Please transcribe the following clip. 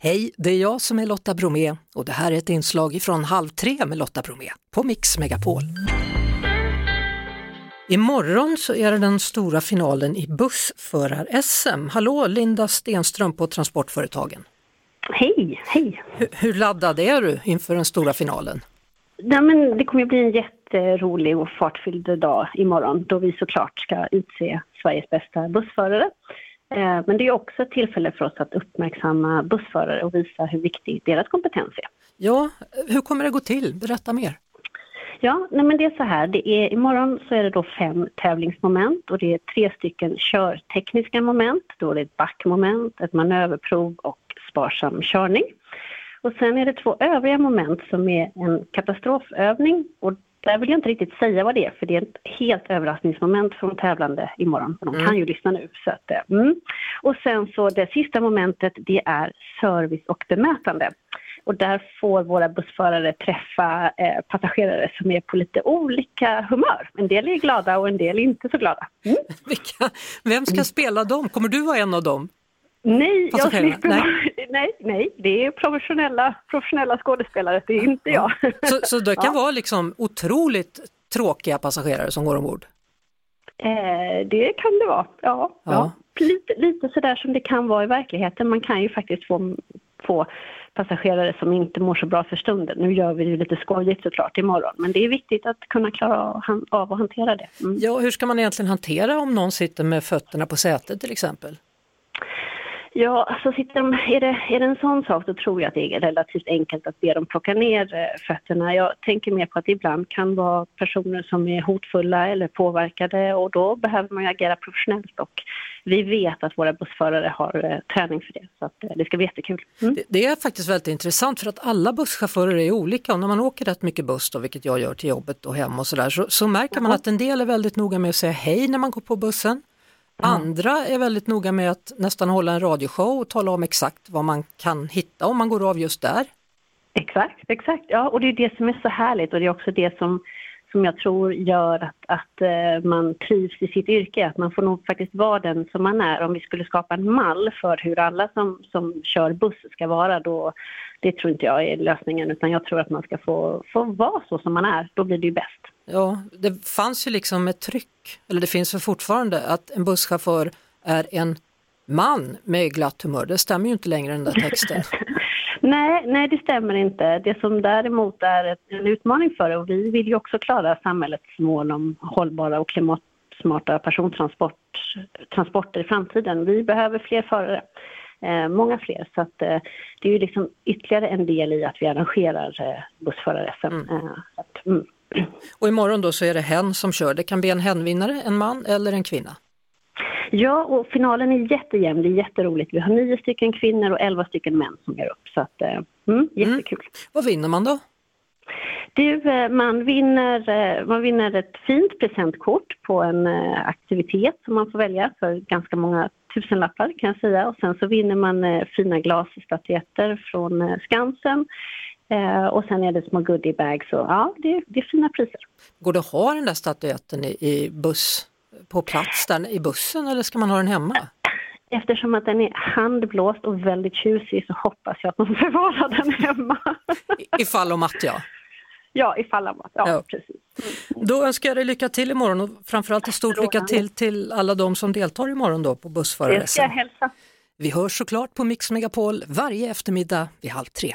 Hej, det är jag som är Lotta Bromé och det här är ett inslag från Halv tre med Lotta Bromé på Mix Megapol. Imorgon så är det den stora finalen i bussförar-SM. Hallå Linda Stenström på Transportföretagen. Hej, hej. Hur, hur laddad är du inför den stora finalen? Nej, men det kommer att bli en jätterolig och fartfylld dag imorgon då vi såklart ska utse Sveriges bästa bussförare. Eh, men det är också ett tillfälle för oss att uppmärksamma bussförare och visa hur viktig deras kompetens är. Ja, hur kommer det gå till? Berätta mer. Ja, nej men det är så här, det är, imorgon så är det då fem tävlingsmoment och det är tre stycken körtekniska moment. Då är det ett backmoment, ett manöverprov och sparsam körning. Och sen är det två övriga moment som är en katastrofövning och där vill jag inte riktigt säga vad det är för det är ett helt överraskningsmoment från tävlande imorgon. De kan mm. ju lyssna nu. Så att, eh, mm. Och sen så det sista momentet det är service och bemötande. Och där får våra bussförare träffa eh, passagerare som är på lite olika humör. En del är glada och en del är inte så glada. Mm. Vilka, vem ska spela dem? Kommer du vara en av dem? Nej, jag slipper, nej. Nej, nej, det är professionella, professionella skådespelare, det är inte jag. Så, så det kan ja. vara liksom otroligt tråkiga passagerare som går ombord? Eh, det kan det vara, ja. ja. ja. Lite, lite sådär som det kan vara i verkligheten. Man kan ju faktiskt få, få passagerare som inte mår så bra för stunden. Nu gör vi det lite skojigt såklart imorgon, men det är viktigt att kunna klara av att hantera det. Mm. Ja, hur ska man egentligen hantera om någon sitter med fötterna på sätet till exempel? Ja, alltså sitter de, är, det, är det en sån sak då tror jag att det är relativt enkelt att be dem plocka ner eh, fötterna. Jag tänker mer på att det ibland kan vara personer som är hotfulla eller påverkade och då behöver man ju agera professionellt och vi vet att våra bussförare har eh, träning för det så att eh, det ska bli jättekul. Mm. Det, det, är faktiskt väldigt intressant för att alla busschaufförer är olika och när man åker rätt mycket buss då, vilket jag gör till jobbet och hem och sådär så, så märker man att en del är väldigt noga med att säga hej när man går på bussen. Andra är väldigt noga med att nästan hålla en radioshow och tala om exakt vad man kan hitta om man går av just där. Exakt, exakt. Ja, och det är det som är så härligt och det är också det som, som jag tror gör att, att uh, man trivs i sitt yrke. Att man får nog faktiskt vara den som man är. Om vi skulle skapa en mall för hur alla som, som kör buss ska vara då det tror inte jag är lösningen utan jag tror att man ska få, få vara så som man är. Då blir det ju bäst. Ja, det fanns ju liksom ett tryck, eller det finns väl fortfarande, att en busschaufför är en man med glatt humör. Det stämmer ju inte längre den där texten. nej, nej, det stämmer inte. Det som däremot är en utmaning för det, och vi vill ju också klara samhällets mål om hållbara och klimatsmarta persontransporter i framtiden. Vi behöver fler förare. Eh, många fler. Så att, eh, det är ju liksom ytterligare en del i att vi arrangerar eh, bussförar-SM. Mm. Eh. Och imorgon då så är det hen som kör. Det kan bli en henvinnare, en man eller en kvinna. Ja, och finalen är jättejämn. Det är jätteroligt. Vi har nio stycken kvinnor och elva stycken män som gör upp. Så att, eh, mm, jättekul. Mm. Vad vinner man då? Du, eh, man vinner, eh, man vinner ett fint presentkort på en aktivitet som man får välja för ganska många tusenlappar kan jag säga. Och sen så vinner man fina glasstatyetter från Skansen Eh, och sen är det små goodiebags och ja, det, det, är fina priser. Går det att ha den där statyetten i, i buss, på plats där, i bussen eller ska man ha den hemma? Eftersom att den är handblåst och väldigt tjusig så hoppas jag att man bevarar den hemma. I, ifall om att ja. Ja, ifall om att, ja, ja. precis. Mm. Då önskar jag dig lycka till imorgon och framförallt ett stort lycka till till alla de som deltar imorgon då på hälsa. Vi hörs såklart på Mix Megapol varje eftermiddag vid halv tre.